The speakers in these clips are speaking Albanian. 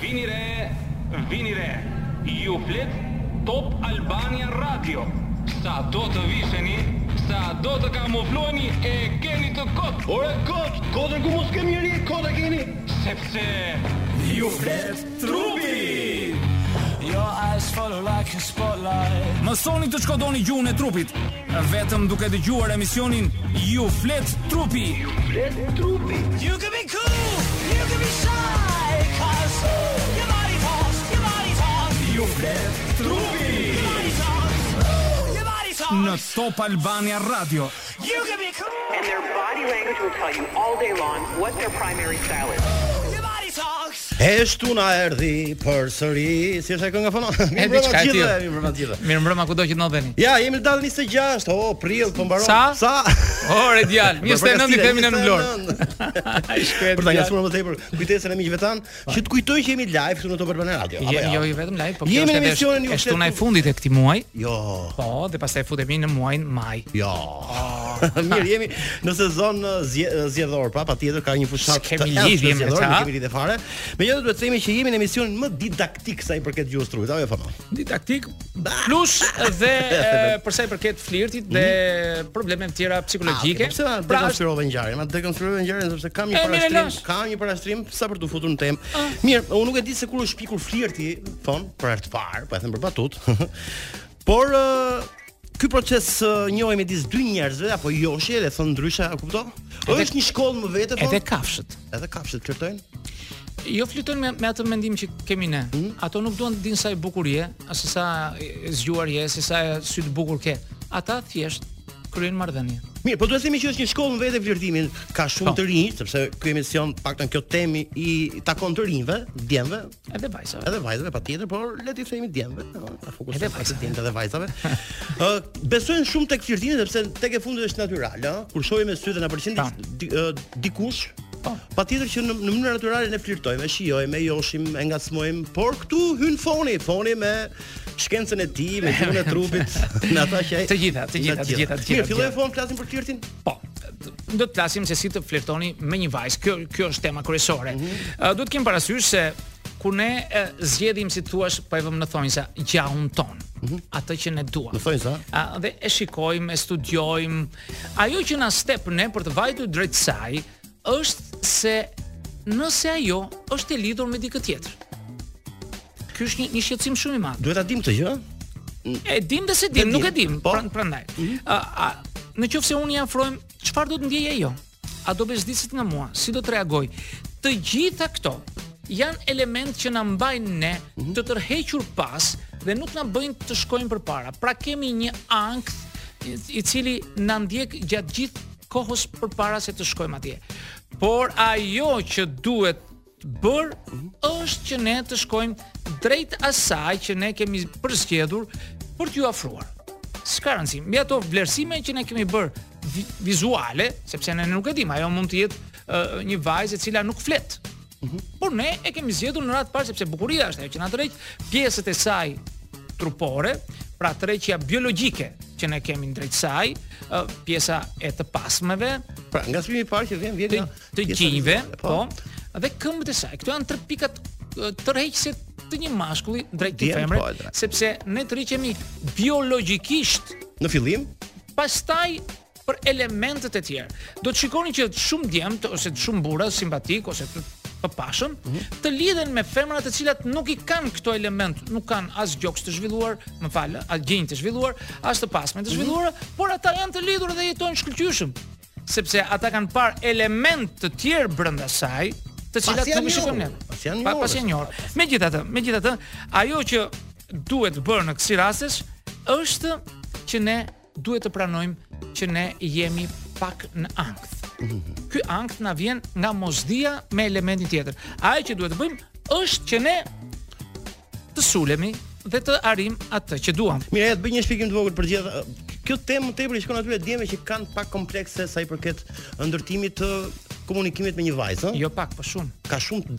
Vini re, vini re, ju flet Top Albania Radio. Sa do të visheni, sa do të kamufloheni e keni të kot. Ore kot, kot, këmb mos kemi njeri, kot e keni. Sepse ju flet trupi. Your eyes follow like a spotlight. Mësoni të shkodoni gjuhën e trupit vetëm duke dëgjuar emisionin Ju flet trupi. Ju flet trupi. You can be Në Top Albania Radio. E shtuna erdhi përsëri, si është ajo kënga fono? Mirë mbrëma të gjithëve, mirë mbrëma të gjithëve. Mirë mbrëma kudo që ndodheni. Ja, jemi në datën 26, o oh, prill po mbaron. Sa? Sa? Ore djalë, 29 i themi në Vlorë. Për ta ngacmuar më tepër, kujtesën e miqve tanë, që të kujtojmë që jemi live këtu në Top Albania Radio. Jo, jo, jo vetëm live, po kjo është e shtuna e fundit e këtij muaji. Jo. Po, dhe pastaj futemi në muajin maj. Jo. Mirë jemi në sezon zgjedhor, pra patjetër ka një fushatë, s'kemi lidhje me të. S'kemi lidhje fare. Megjithatë duhet të themi që jemi në emisionin më didaktik sa i përket gjuhës së trupit, apo jo Fono. Didaktik plus dhe për sa i përket flirtit dhe mhm. probleme të tjera psikologjike. Ah, pse na pra, dekonstruove ngjarjen? Na dekonstruove ngjarjen sepse kam një parashtrim, kam një parashtrim sa për të futur në temë. Ah. Mirë, unë nuk e di se kur është shpikur flirti, thonë, për të parë, po e them për batutë. Por ë ky proces ë, njohje midis dy njerëzve apo joshje, le ta themi ndryshe, a kupton? Është një shkollë më vete, po. Edhe kafshët. Edhe kafshët flirtojnë. Jo flirtojnë me, me atë mendim që kemi ne. Mhm. Ato nuk duan të dinë sa e bukur je, as sa e zgjuar je, sa sy të bukur ke. Ata thjesht kryejnë marrëdhënie. Mirë, po duhet të themi që është një shkollë më vete flirtimi, ka shumë Po. të rinj, sepse ky emision, paktën kjo temë i takon të rinjve, djemve, Edhe vajzave. Edhe vajzave patjetër, por le të themi djemve, ta fokusojmë edhe vajzave, djemve dhe vajzave. Ë besojnë shumë tek flirtimi sepse tek e fundit është natyrale, ë, kur shohim me sy dhe na pëlqen, dikush, po. patjetër që në, në mënyrë natyrale ne flirtojmë, e shijojmë, e joshim, e ngacmojmë, por këtu hyn foni, foni me shkencën e tij, me gjuhën e trupit, me ato që të gjitha, të gjitha, të gjitha. Mirë, fillojmë fon flasim për flirtin. Po, do të flasim se si të flirtoni me një vajzë. Kjo kjo është tema kryesore. Mm -hmm. uh, duhet të kemi parasysh se kur ne uh, zgjedhim si të thuash, po e vëmë në thonjëza gjahun tonë. Mm -hmm. Atë që ne duam. Në thonjëza? Uh, dhe e shikojmë, e studiojmë. Ajo që na step ne për të vajtur drejt saj, është se nëse ajo është e lidhur me dikë tjetër. Ky është një, një shqetësim shumë i madh. Duhet ta dim këtë gjë? E dim dhe se dim, nuk e dim. Po, pra, prandaj. Mhm. A, në qoftë se unë i afrohem, çfarë do të ndjejë ajo? A do bezdiset nga mua? Si do të reagojë? Të gjitha këto janë element që na mbajnë ne mhm. të tërhequr pas dhe nuk na bëjnë të shkojmë përpara. Pra kemi një ankth i cili na ndjek gjatë gjithë kohës përpara se të shkojmë atje. Por ajo që duhet bër mhm. është që ne të shkojmë drejt asaj që ne kemi përzgjedhur për t'iu afruar. S'ka rëndësi, mbi ato vlerësime që ne kemi bër vizuale, sepse ne nuk e dimë, ajo mund të jetë uh, një vajzë e cila nuk flet. Mhm. Por ne e kemi zgjedhur në radhë të parë sepse bukuria është ajo që na tërheq pjesët e saj trupore, pra tërheqja biologjike që ne kemi drejt saj, pjesa e të pasmeve, pra ngacmimi i parë që vjen vjen të gjinjve, po, po, dhe këmbët e saj. Këto janë tre pikat tërheqëse të një mashkulli drejt një femre, po, sepse ne tërhiqemi biologjikisht në fillim, pastaj për elementët e tjerë. Do të shikoni që shumë djem ose shumë burra simpatik ose të të pashëm, mm -hmm. të lidhen me femra të cilat nuk i kanë këto element, nuk kanë as gjoks të zhvilluar, më fal, as gjinj të zhvilluar, as të pasme të mhm. zhvilluar, mm -hmm. por ata janë të lidhur dhe jetojnë shkëlqyeshëm, sepse ata kanë parë element të tjerë brenda saj, të cilat nuk i shikojmë ne. Pasi janë njohur. Pasi janë njohur. Megjithatë, megjithatë, ajo që duhet bërë në kësi rastesh është që ne duhet të pranojmë që ne jemi pak në ankth. Ky ankth na vjen nga mosdija me elementin tjetër. Ajo që duhet të bëjmë është që ne të sulemi dhe të arrim atë që duam. Mirë, të bëj një shpjegim të vogël për gjithë. Kjo temë më tepër i shkon atyre djemve që kanë pak komplekse sa i përket ndërtimit të komunikimit me një vajzë, ëh? Jo pak, po shumë. Ka shumë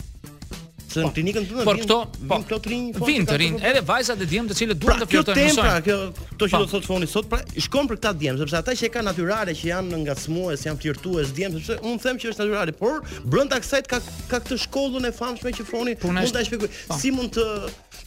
Se në klinikën tonë Por këto, po, këto të rinj, vijnë të rinj, edhe vajza e djem të cilët duan pra, të flirtojnë me Pra, kjo këto që po. do thotë Foni sot, pra, shkon për këta djem, sepse ata që e kanë natyrale që janë ngacmues, janë flirtues djem, sepse un them që është natyrale, por brenda kësaj ka ka këtë shkollën e famshme që Foni mund ta shpjegojë. Po. Si mund të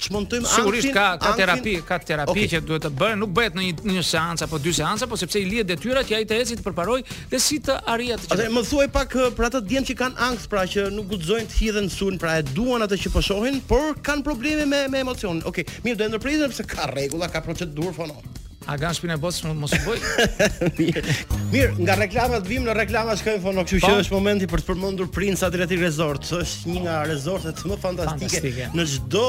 Çmontojmë ankthin. Sigurisht ka ka terapi, ka terapi okay. që duhet të bëhen, nuk bëhet në një, një seancë apo dy seanca, po sepse i lihet detyra që ai të ecë të përparojë dhe si të arrijë atë. Atë më thuaj pak për ato djem që kanë ankth, pra që nuk guxojnë të hidhen në sulm, pra e duan atë që po shohin, por kanë probleme me me emocionin. Okej, okay. mirë, do e ndërpresin sepse ka rregulla, ka procedurë Fono. A kanë shpinë bosh më mos u bëj. Mirë, nga reklamat vim në reklama shkojmë fono, kështu që po. është momenti për të përmendur Prince Adriatic Resort, është një nga resortet më fantastike, fantastike. në çdo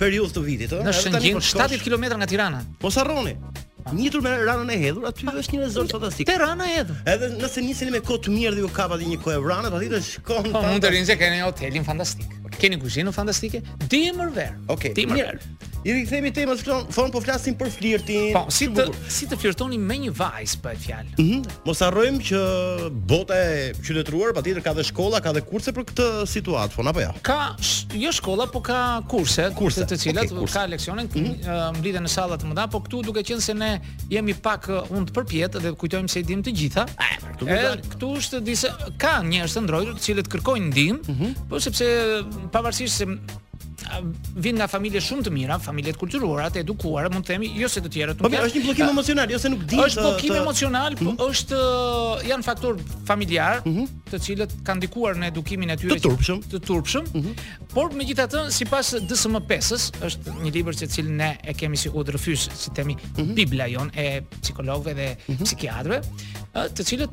periudhë të vitit, ëh. Në Shëngjin, 70 km nga Tirana. Mos harroni. Ngjitur me ranën e hedhur, aty pa, është një resort fantastik. Te rana e hedhur. Edhe nëse niseni me kohë të mirë dhe ju kap aty një kohë vranë, aty të shkon. Po mund të rrinë keni një hotelin fantastik. Keni kuzhinën fantastike, dimër verë. Okej. Okay. Dimër. I rikthehemi temës këtu, Fono, po flasim për flirtin. Po, si të si të flirtoni me një vajzë pa fjalë. Ëh, mm mos harrojmë që bota e qytetëruar patjetër ka dhe shkolla, ka dhe kurse për këtë situatë, po apo jo. Ja? Ka jo shkolla, po ka kurse, kurse të cilat okay, ka leksione, mm -hmm. mblidhen në salla të mëdha, po këtu duke qenë se ne jemi pak hundë përpjetë dhe kujtojmë se i dimë të gjitha. Edhe këtu është disa ka njerëz të ndrojtur të cilët kërkojnë ndihmë, mm -hmm. po sepse pavarësisht se vijnë nga familje shumë të mira, familje të kulturuara, të edukuara, mund të themi, jo se të tjerët. Po është një bllokim emocional, jo se nuk di. Është bllokim të... emocional, mm -hmm. është janë faktorë familjarë, mm -hmm. të cilët kanë ndikuar në edukimin e tyre të turpshëm, të turpshëm. Mm -hmm. Por megjithatë, sipas DSM-5-s, është një libër të cilin ne e kemi si udhërrëfyes, si themi, mm -hmm. Bibla jonë e psikologëve dhe mm -hmm. psikiatrëve, të cilët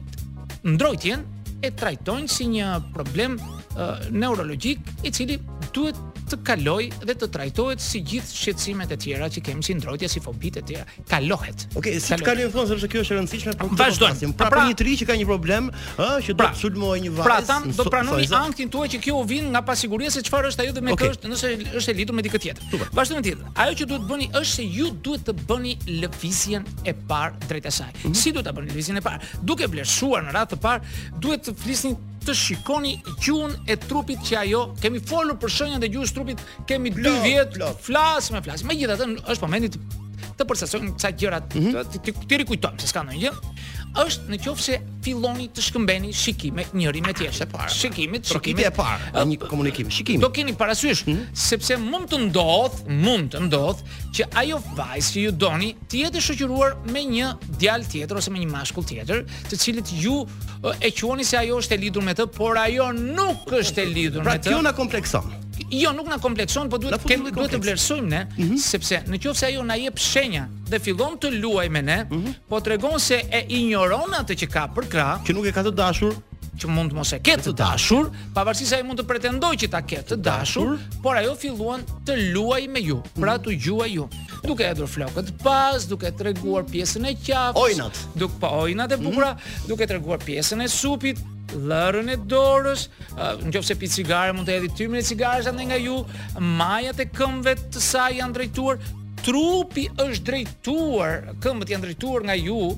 ndrojtjen e trajtojnë si një problem uh, neurologjik i cili duhet të kalojë dhe të trajtohet si gjithë shqetësimet e tjera që kemi si ndrojtja, si fobitë e tjera, kalohet. Okej, okay, si të kalojmë Fono sepse kjo është e rëndësishme për të vazhduar. Pra, pra, një i ri që ka një problem, ë, që pra, do të sulmojë një vajzë. Pra, do pranoni ankthin tuaj që kjo ju vjen nga pasiguria se çfarë është ajo dhe me okay. kë është, nëse është e lidhur me dikë tjetër. Vazhdojmë tjetër. Ajo që duhet të bëni është se ju duhet të bëni lëvizjen e parë drejt saj. Si duhet ta bëni lëvizjen e parë? Duke vlerësuar në radhë të parë, duhet të flisni të shikoni gjuhën e trupit që ajo kemi folur për shenjat e gjuhës së trupit kemi 2 vjet flasim e flasim megjithatë është momenti të të përsërisim ca gjëra mm -hmm. t'i t'i, t'i rikujtojmë se s'ka ndonjë gjë është në qoftë se filloni të shkëmbeni shikime njëri me tjetrin e parë shikimit shikimi e parë një komunikim shikimi do keni parasysh mm -hmm. sepse mund të ndodh mund të ndodh që ajo vajzë që ju doni të jetë e shoqëruar me një djalë tjetër ose me një mashkull tjetër, të cilin ju e quani se ajo është e lidhur me të, por ajo nuk është e lidhur pra, me të. Pra kjo na komplekson. Jo, nuk na komplekson, por duhet të duhet të vlerësojmë ne, mm -hmm. sepse në qoftë se ajo na jep shenja dhe fillon të luajë me ne, mm -hmm. po tregon se e injoron atë që ka përkrah, që nuk e ka të dashur, që mund të mos e ketë të dashur, Pavarësisht se ai mund të pretendojë që ta ketë të dashur, por ajo fillon të luajë me ju, pra t'ju gjuajë ju, duke hedhur flokët pas, duke treguar pjesën e qafës, ojnat, duke pa po, ojnat e bukura, mm -hmm. duke treguar pjesën e supit, llërën e dorës, në qoftë se pi cigare, mund të hedhi tymin e cigares nga ju, majat e këmbëve të saj janë drejtuar, trupi është drejtuar, këmbët janë drejtuar nga ju,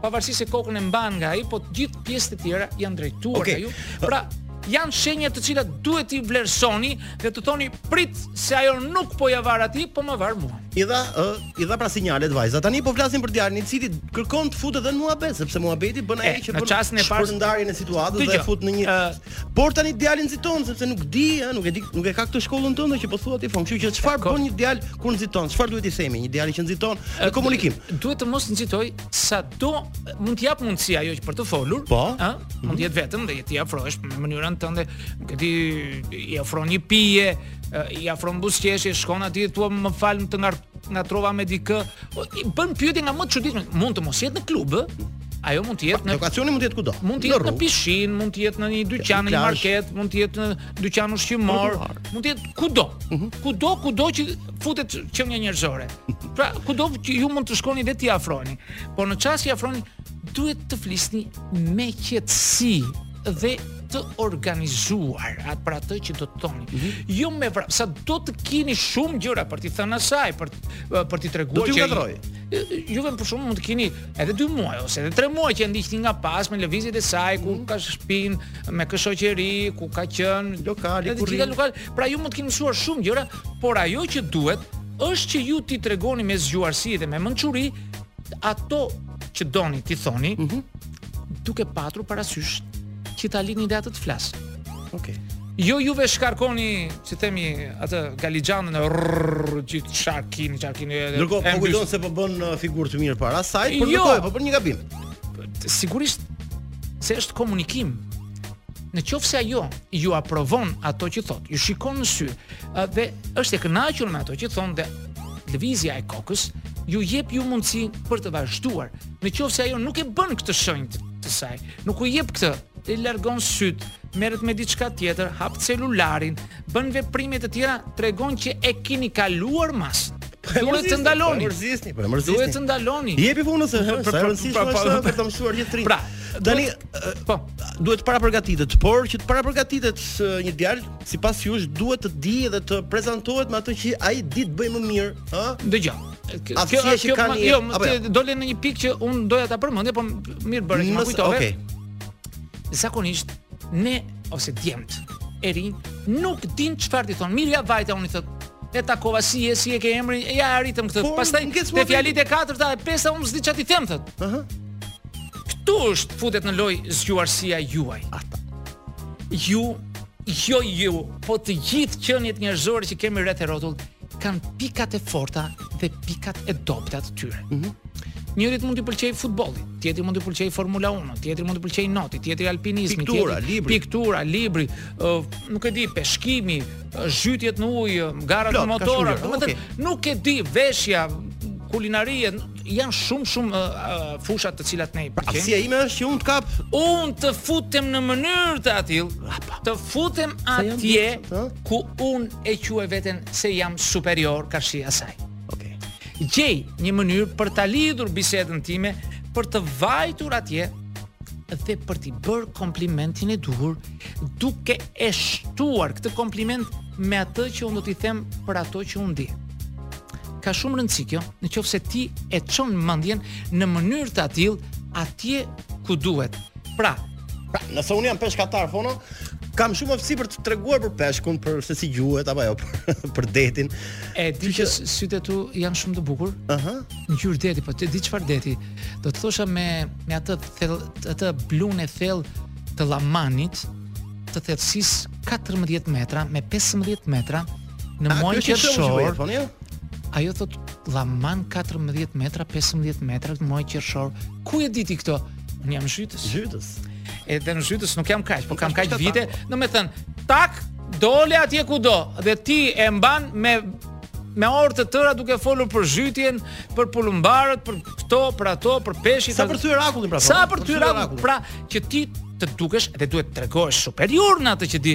Pavarësisht se kokën e mban nga ai, po të gjithë pjesët e tjera janë drejtuar okay. nga ju. Pra, janë shenja të cilat duhet t'i vlerësoni dhe të thoni prit se ajo nuk po ia var atij, po ma var mua. I dha, ë, i dha pra sinjalet vajza. Tani po flasim për djalin i cili kërkon të futet edhe në muhabet, sepse muhabeti bën ai që bën. Në çastin e parë ndarjen e situatës dhe e fut në një Por tani djali ngjiton sepse nuk di, ë, nuk e di, nuk e ka këtë shkollën tënde që po thua ti, po. Kështu që çfarë bën një djalë kur ngjiton? Çfarë duhet t'i themi një djali që ngjiton në komunikim? Duhet të mos nxitojë, sado mund të japë mundësi ajo që për të folur, po, ë, mund të jetë vetëm dhe ti afrohesh në mënyrën tënde, që ti i ofron një pije, i ofron buzëqeshje, shkon aty thua më fal të ngarr ngatërrova me dikë, po, i bën pyetje nga më të çuditshme, mund të mos jetë në klub, ë, Ajo mund të jetë në lokacioni mund të jetë kudo. Mund të jetë në pishinë, mund të jetë në një dyqan, në një market, mund të jetë në dyqan ushqimor, mund të jetë kudo. Mhm. Kudo, kudo që futet qenie njerëzore. Pra, kudo që ju mund të shkoni vetë t'i afroheni. Por në çastin që i afroheni, duhet të flisni me qetësi dhe të organizuar atë për atë që do të thoni. Mm -hmm. Jo me vrap, sado të keni shumë gjëra për t'i thënë asaj, për për t'i treguar që ju vjen, për shembull, mund të keni edhe dy muaj ose edhe tre muaj që e ndiqni nga pas me lëvizjet e saj ku mm. ka shpinë me kë shoqëri ku ka qenë lokali ku rri lokal pra ju mund të keni mësuar shumë gjëra por ajo që duhet është që ju t'i tregoni me zgjuarsi dhe me mençuri ato që doni t'i thoni mm -hmm. duke patur parasysh Që ta lini dhe atë të flasë. Okej. Okay. Jo ju të shkarkoni, si themi, atë gallixhanën e gjithë çarkin, çarkin e. Ndërkohë po kujton se po bën uh, figurë të mirë para saj, por jo. po bën një gabim. Sigurisht se është komunikim. Në qoftë se ajo ju aprovon ato që thoni, ju shikon në sy uh, dhe është e kënaqur me ato që thoni dhe lëvizja e kokës ju jep ju mundësi për të vazhduar. Në qoftë se ajo nuk e bën këtë shenjë të saj, Nuk ju jep këtë, i largon sytë, merret me diçka tjetër, hap celularin, bën veprime të tjera, tregon që e keni kaluar masën. Po, duhet të ndaloni. Po e mërzisni, po e mërzisni. Duhet të ndaloni. Jepi punës e hënë, sa rëndësishme është për të mësuar gjithë trin. Pra, tani po duhet të parapërgatitet, por që të parapërgatitet një djalë, sipas jush duhet të dijë dhe të prezantohet me atë që ai di të bëjë më mirë, ha? Dëgjo. Kjo është që kanë jo, jo? Dole në një pikë që un doja ta përmendja, por mirë bëre që më kujtove. Okej. Zakonisht ne ose djemt e rinj nuk din çfarë t'i thonë. Mirë vajta unë thotë e takova si je si e ke emrin e ia arritëm këtë pastaj te fjalia e katërta e pesta unë s'di ça t'i them thotë ëh uh -huh. këtu është futet në lojë zgjuarsia juaj ata ju jo ju po të gjithë qeniet njerëzore që kemi rreth e rrotull kanë pikat e forta dhe pikat e dobëta të tyre. Mm -hmm. Njërit mund t'i pëlqejë futbolli, tjetrit mund t'i pëlqejë Formula 1, tjetrit mund t'i pëlqejë noti, tjetri alpinizmi, piktura, tjetri, libri, piktura, libri, uh, nuk e di, peshkimi, uh, zhytjet në ujë, garat, plot, e motorave, domethënë okay. nuk e di, veshja, kulinaria, janë shumë shumë uh, uh, fusha të cilat ne i pëlqejmë. Aftësia ime është që unë të kap, unë të futem në mënyrë të atillë, të futem atje ku unë e quaj veten se jam superior karshi asaj. Okej. Okay. Gjej një mënyrë për ta lidhur bisedën time, për të vajtur atje dhe për t'i bërë komplimentin e duhur, duke e shtuar këtë kompliment me atë që unë do t'i them për ato që unë di. Ka shumë rëndësi kjo. Në qoftë se ti e çon mendjen në mënyrë të atillë atje ku duhet. Pra, pra, nëse un jam peshkatar Foni, kam shumë aftësi për të treguar për peshkun, për se si gjuhet apo jo, për, për detin. E di që sytë tu janë shumë të bukur. Ëh. Uh -huh. Ngjyrë deti, po ti di çfarë deti? Do të thosha me me atë thellë, atë blun e thellë të Llamanit të thellësisë 14 metra me 15 metra Në muajin qershor, po, ajo thotë Llaman 14 metra, 15 metra në muajin qershor. Ku e diti këto? Unë jam zhytës. Zhytës. Edhe në zhytës nuk jam kaq, po kam kaq vite, domethënë tak dole atje ku do dhe ti e mban me me orë të tëra duke folur për zhytjen, për palombarët, për këto, për ato, për peshqit. Sa për ty rakullin pra? Sa për t'u tregu pra që ti të dukesh dhe duhet të tregohesh superior në atë që di.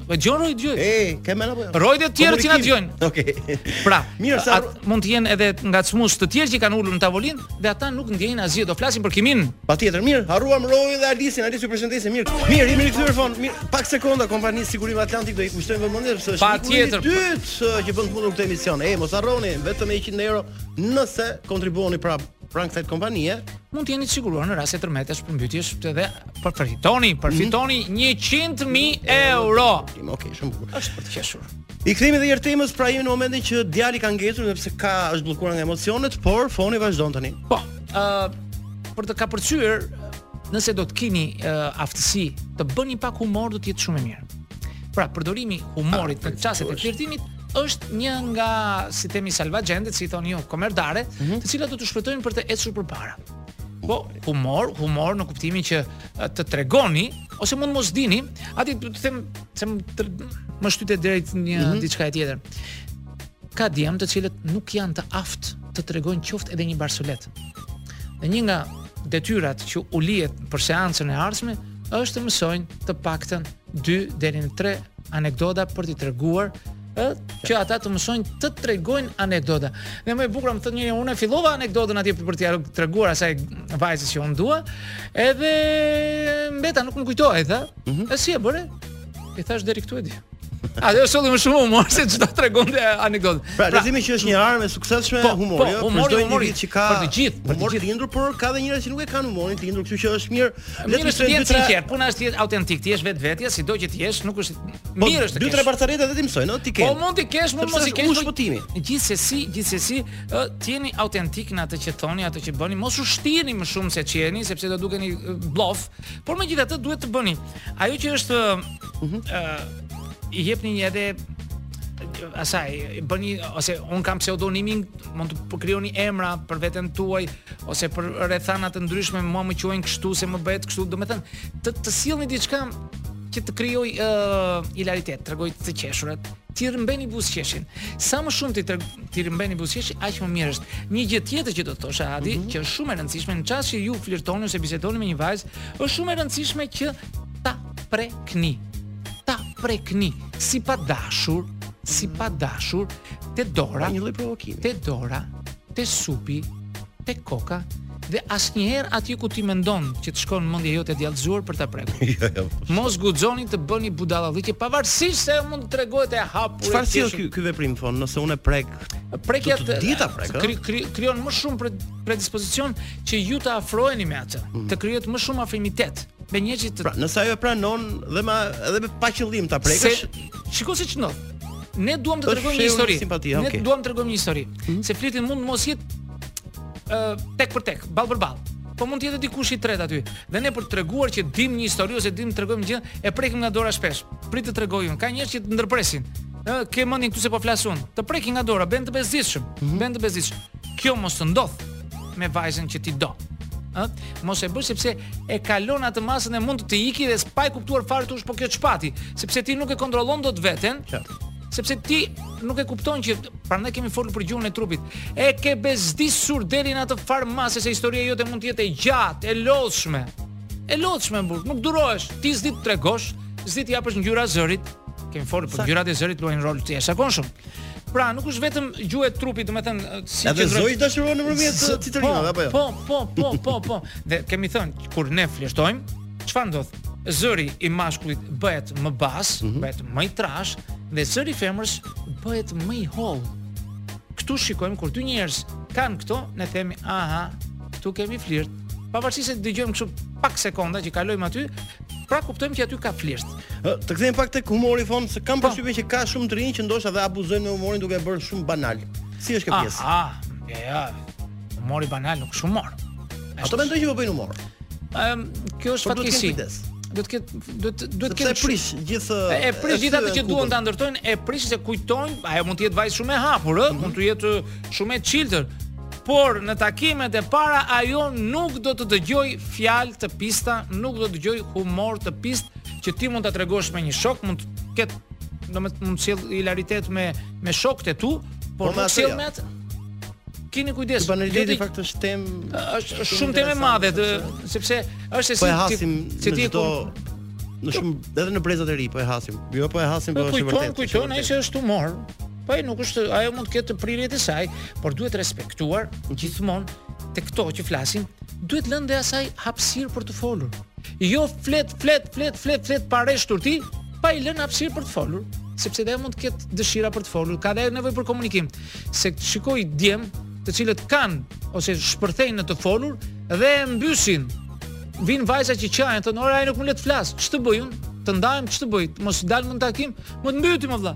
Po dëgjon Roy dëgjoj. Ej, ke mend apo jo? Roy dhe të tjerë që na dëgjojnë. Okej. Pra, mirë sa mund të jenë edhe ngacmues të tjerë që kanë ulur në tavolinë dhe ata nuk ndjejnë asgjë. Do flasim për kiminë. Patjetër, mirë. Harruam Roy dhe Alisin, Alisi ju përshëndesim mirë. Mirë, jemi rikthyer Foni. Mirë, pak sekonda kompania e sigurimit Atlantik do i kushtojmë vëmendje se është patjetër. Dytë që bën të mundur këtë emision. Ej, mos harroni vetëm 100 euro nëse kontribuoni prapë pranë kësaj kompanie, mund të jeni të siguruar në raste tërmetesh përmbytjesh dhe për përfitoni, mhm. përfitoni mm -hmm. 100.000 euro. Okej, okay, shumë bukur. Është për të qeshur. I kthehemi edhe një herë temës, pra jemi në momentin që djali ka ngecur sepse ka është bllokuar nga emocionet, por Foni vazhdon tani. Po. ë uh, për ta kapërcyer, nëse do të keni uh, aftësi të bëni pak humor do të jetë shumë e mirë. Pra, përdorimi i humorit ah, në çastet e flirtimit është një nga si themi salvaxhentet, si i thoni ju, komerdare, mm -hmm. të cilat do t'ju shpëtojnë për të ecur përpara. Po, humor, humor në kuptimin që të tregoni ose mund të mos dini, aty do të them se më të, më shtytë drejt një mm -hmm. diçkaje tjetër. Ka djem të cilët nuk janë të aftë të tregojnë qoftë edhe një barsoletë. Dhe një nga detyrat që u lihet për seancën e ardhshme është të mësojnë të paktën 2 deri në 3 anekdota për t'i treguar ë që ata të mësojnë të tregojnë anekdota. Dhe më e bukura më thotë njëri unë fillova anekdotën atje për t'ia treguar asaj vajzës që unë dua, edhe mbeta nuk më kujtohej tha. Mm -hmm. E si e bëre? I thashë deri këtu e di. Ajo dhe është më shumë humor se ç'do tregonte anekdotë. Pra, pra le të themi që është një armë e suksesshme po, humori, po, humori, humori që ka për të gjithë, për të gjithë lindur, por ka edhe njerëz që nuk e kanë humorin të lindur, kështu që është mirë Mirë është të jetë i sinqertë, puna është të jetë autentik, ti je vetvetja, sido që të jesh, nuk është po, mirë është të kesh. Dy tre barcaleta dhe t'i mësosh, no, ti ke. Po mund të kesh, mund mos i kesh. Është shpëtimi. Po gjithsesi, gjithsesi, të jeni autentik në atë që thoni, atë që bëni, mos u shtirni më shumë se ç'jeni, sepse do dukeni bllof, por megjithatë duhet të bëni. Ajo që është ë mhm. i jepni një ide asaj bëni ose unë kam pseudonimin mund të krijoni emra për veten tuaj ose për rrethana të ndryshme mua më quajnë kështu se më bëhet kështu, domethënë të të sillni diçka që të krijojë ë uh, hilaritet, të krijojë të qeshura, t'i rrëmbeni buzëqeshjen. Sa më shumë t'i treg, t'i rrëmbeni buzëqeshjen, aq më mirë është. Një gjë tjetër që do të thosha Adi, mm -hmm. që është shumë e rëndësishme në çastin që ju flirtoni ose bisedoni me një vajzë, është shumë e rëndësishme që ta prekni. Ta prekni si pa dashur, si pa dashur te dora, një lloj provokimi. Te dora, te supi, te koka dhe asnjëherë atje ku ti mendon që të shkon mendja jote e djallëzuar për ta prekur. Jo, jo. Mos guxoni të bëni budallallëqe pavarësisht se ajo mund të tregohet e hapur. Çfarë si është ky ky veprim domethënë, nëse unë prek prekja të dieta prek, kri, kri, krijon më shumë predispozicion që ju të afroheni me atë, mm. të krijohet më shumë afrimitet me njerëzit. Pra, nëse ajo e pranon dhe ma edhe me pa qëllim ta prekësh, shikoje se ç'ndodh. Ne duam të tregojmë një histori. Ne duam të tregojmë një histori. Mhm. Se flirti mund të mos jetë tek për tek, ball për ball. Po mund të jetë dikush i tretë aty. Dhe ne për të treguar që dim një histori ose dim të tregojmë gjë, e prekim nga dora shpesh. Prit të tregoj unë. Ka njerëz që të ndërpresin. Ë, kije mendjen këtu se po flas unë. Të prekin nga dora, bëhen të bezdisshëm. Mm -hmm. Bëhen të bezdisshëm. Kjo mos të ndodhë. me vajzën që ti do. Ë, mos e bësh, sepse e kalon atë masën e mund të të ikë dhe pa e kuptuar fare t'thush po kjo ç'pati, sepse ti nuk e kontrollon dot veten. Qartë. Sepse ti nuk e kupton që prandaj kemi folur për gjuhën e trupit. E ke bezdisur deri në atë farë mase se historia jote mund të jetë e gjatë, e lodhshme. E lodhshme më burr, nuk durohesh, ti s'di të tregosh, s'di të japësh ngjyra zërit. Kemi folur për ngjyrat e zërit luajnë rol të jashtëzakonshëm. Pra, nuk është vetëm gjuhë e trupit, domethënë, eh, si që qëndron. Edhe zogu dashuron nëpërmjet të eh, cicërimave po, apo jo? Po, po, po, po, po. Dhe kemi thënë kur ne flirtojmë, çfarë ndodh? Zëri i mashkullit bëhet më bas, mm -hmm. bëhet më i trashë dhe zëri i femrës bëhet më i hollë. Ktu shikojmë kur dy njerëz kanë këto, ne themi, "Aha, këtu kemi flirt." Pavarësisht se dëgjojmë kështu pak sekonda që kalojmë aty, Pra kuptojmë që aty ka flirt. Të kthehemi pak tek humori Fon, se kam po. përshtypjen që ka shumë të rinj që ndoshta dhe abuzojnë me humorin duke e bërë shumë banal. Si është kjo ah, pjesë? Ah, ah, ja. Humori banal nuk është humor. Ato mendojnë që po bëjnë humor. Ëm, kjo është fatkeqësi. Do të ketë do të do të ketë prish gjithë e prish gjithë atë që duan ta ndërtojnë, e prish se kujtojnë, ajo mund të jetë vajzë shumë e hapur, ëh, mhm. mund të jetë shumë e çiltër, Por në takimet e para ajo nuk do të dëgjojë fjalë të pista, nuk do të dëgjojë humor të pistë që ti mund ta tregosh me një shok, mund të ketë domethënë mund të sjellë ilaritet me me shokët e tu, por po, nuk sjell me atë. Kini kujdes. Po në lidhje fakt është temë, është shumë temë e madhe, sepse është po si ti se ti domethënë shumë edhe në brezat e ri po e hasim. Jo po e hasim po, po është vërtet. Kujton, kujton ai që është humor. Po ai nuk është, ajo mund të ketë prirjet e saj, por duhet të respektuar gjithmonë te këto që flasin, duhet lënë dhe asaj hapësirë për të folur. Jo flet, flet, flet, flet, flet pa rreshtur ti, pa i lënë hapësirë për të folur, sepse dhe mund të ketë dëshira për të folur, ka dhe nevojë për komunikim. Se shikoj djem, të cilët kanë ose shpërthejnë në të folur dhe e mbysin. Vijnë vajza që qajnë, thonë, "Ora, ai nuk më le të flas. Ç'të bëj unë? Të ndajem ç'të bëj? Mos dal në takim, më të mbyti mor vëlla."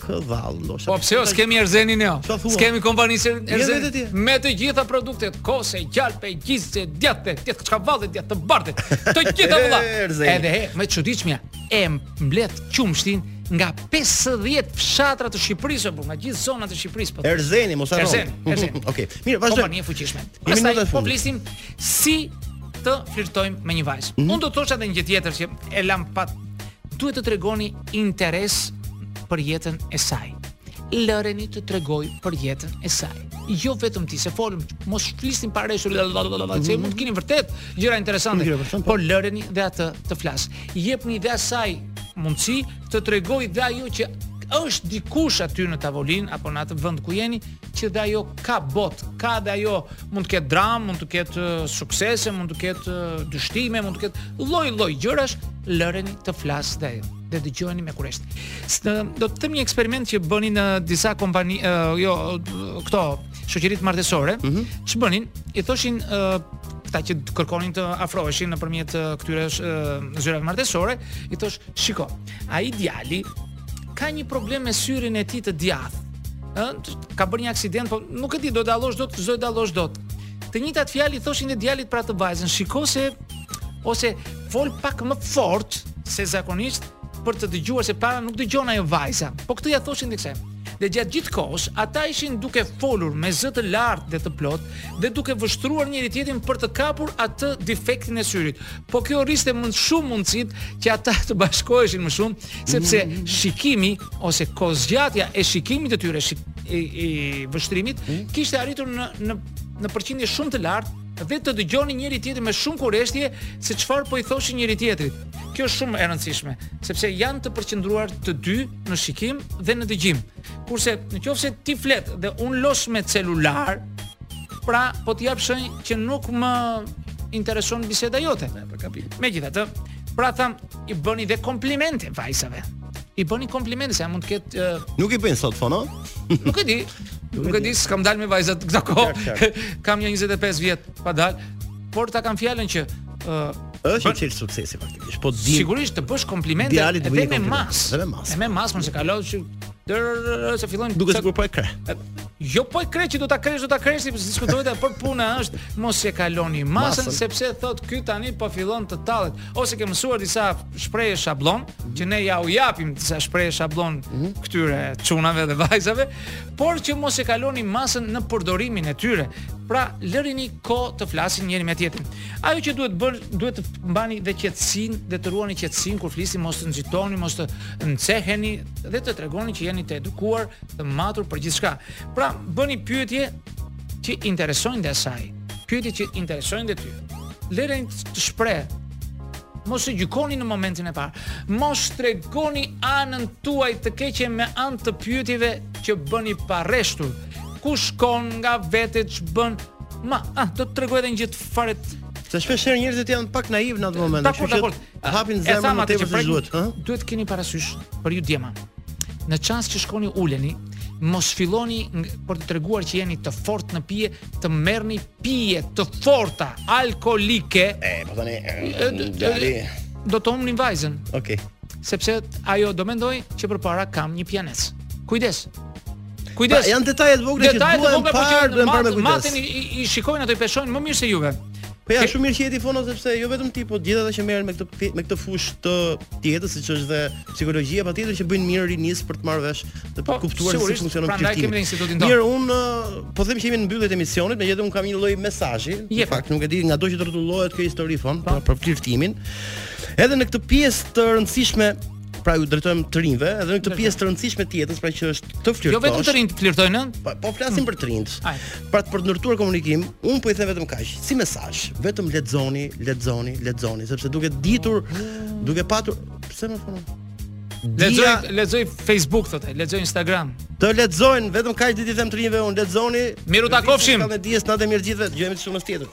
Kë vallë ndoshta. Po pse o s'kemi Erzenin jo? Kemi kompaninë Erzeni. Me të gjitha produktet, kos e gjalpë, gjizë, djathë, djathë kaçkavall, djathë të bardhë. Të gjitha valla. Edhe he, më çuditshmja, e mbledh qumshtin nga 50 fshatra të Shqipërisë apo nga gjithë zonat e Shqipërisë po. Erzeni, mos harro. Erzeni, Erzeni. Okej. Mirë, vazhdo. Kompani e fuqishme. Jemi në fund. Po flisim si të flirtojmë me një vajzë. Mm -hmm. Unë do të thosha edhe një gjë tjetër që e lam pa Duhet të tregoni interes për jetën e saj. Lëreni të tregojë për jetën e saj. Jo vetëm ti, se folëm, mos flisni pa reshtur, se mhm. mund të keni vërtet gjëra interesante, po. por lëreni dhe atë të flasë. Jepini dhe asaj mundësi të tregojë dhe ajo që është dikush aty në tavolinë apo në atë vend ku jeni, që dhe ajo ka botë, ka dhe ajo mund të ketë dramë, mund të ketë suksese, mund të ketë dështime, mund të ketë lloj lloj gjërash, lëreni të flasë dhe ajo dhe dëgjojeni me kureshtje. Së, do të them një eksperiment që bënin në disa kompani, uh, jo, këto, shoqëritë martesore, mm -hmm. ç'bënin, i thoshin uh, këta që kërkonin të afroheshin nëpërmjet këtyre zyrave martesore, i thosh, shiko, ai djali ka një problem me syrin e tij të djathtë. Ëh, ka bërë një aksident, po nuk e di, do ta dallosh dot, s'do ta dallosh dot. Të njëjtat fjalë i thoshin dhe djalit për atë vajzën, shiko se ose fol pak më fort se zakonisht për të dëgjuar se para nuk dëgjon ajo vajza. Po këtë ja thoshin dikse. Dhe gjatë gjithë kohës ata ishin duke folur me zë të lartë dhe të plotë dhe duke vështruar njëri tjetrin për të kapur atë defektin e syrit. Po kjo rriste më shumë mundësinë që ata të bashkoheshin më shumë, sepse mm -hmm. shikimi ose kohëzgjatja e shikimit të tyre shik, i, i vështrimit mm -hmm. kishte arritur në në në përqindje shumë të lartë dhe të dëgjonin njëri tjetrin me shumë kureshtje se çfarë po i thoshin njëri tjetrit. Kjo është shumë e rëndësishme, sepse janë të përqendruar të dy në shikim dhe në dëgjim. Kurse në qoftë se ti flet dhe unë loz me celular, pra po të jap shenjë që nuk më intereson biseda jote. Me për kapim. Megjithatë, pra thamë i bëni dhe komplimente vajzave. I bëni komplimente se mund të ketë uh... Nuk i bëjnë sot fono? nuk e di. Nuk e di, s'kam dalë me vajzat këto kohë. kam një 25 vjet pa dalë. Por ta kam fjalën që ë uh, është një çelës suksesi faktikisht. Po di Sigurisht të bësh komplimente edhe me, me masë. Edhe me masë. Edhe me masë, mos e kalo që dërë se fillon duket sikur po e kre. Jo po e kre që do ta kresh, do ta kresh, po diskutohet edhe për punën është mos e kaloni masën, masën. sepse thotë ky tani po fillon të tallet. Ose ke mësuar disa shprehje shabllon mm -hmm. që ne ja u japim disa shprehje shabllon mm -hmm. këtyre çunave dhe vajzave, por që mos e kaloni masën në përdorimin e tyre. Pra lërini kohë të flasin njëri me tjetrin. Ajo që duhet bërë, duhet të mbani dhe qetësinë dhe të ruani qetësinë kur flisni, mos të nxitoni, mos të nxeheni dhe të tregoni që jeni të edukuar, të matur për gjithçka. Pra, bëni pyetje që interesojnë dhe asaj. Pyetje që interesojnë dhe ty. Lëreni të shprehet, mos e gjykoni në momentin e parë. Mos tregoni anën tuaj të keqe me anë të pyetjeve që bëni pa reshtur. Ku shkon nga vete, ç'bën? Ma, ah, do të tregoj edhe një gjë të fare Se shpesh herë njerëzit janë pak naivë në atë moment, kështu që ah, hapin zemrën më tepër se duhet, ëh? Duhet të keni parasysh për ju djema. Në çast që shkoni uleni, mos filloni për të treguar që jeni të fortë në pije, të merrni pije të forta alkoolike. E, po tani, dali. Do të humbni vajzën. Okej. Okay. Sepse ajo do mendojë që përpara kam një pijanec. Kujdes. Kujdes. Janë detaje të vogla që duhen po parë, duhen parë me kujdes. Matin i shikojnë ato i peshojnë më mirë se juve. Po ja, shumë mirë që jeti, Foni, sepse jo vetëm ti, po gjithë ata që merren me këtë me këtë fushë të jetës, siç është dhe psikologjia, patjetër që bëjnë mirë rinis për të marrë vesh dhe për po, kuptuar si funksionon psikologjia. Prandaj kemi në institutin tonë. Mirë, un uh, po them që jemi në mbyllje të emisionit, megjithëse un kam një lloj mesazhi, në fakt nuk e di nga do që të rrotullohet kjo histori, Foni, po. për për Edhe në këtë pjesë të rëndësishme pra ju drejtohemi të rinjve edhe në këtë pjesë të rëndësishme të jetës, pra që është të flirtosh. Jo vetëm të rinjtë flirtojnë, ëh? Po, po flasim për të rinjtë. Pra për të ndërtuar komunikim, un po i them vetëm kaq, si mesazh, vetëm lexoni, lexoni, lexoni, sepse duke ditur, duke patur, pse më thonë? Lexoj, lexoj Facebook thotë, lexoj Instagram. Të lexojnë vetëm kaq di t'i them të rinjve, un lexoni. Mirutakofshim. Ka me dijes natën e mirë të gjithëve, dëgjojmë shumë së tjetër.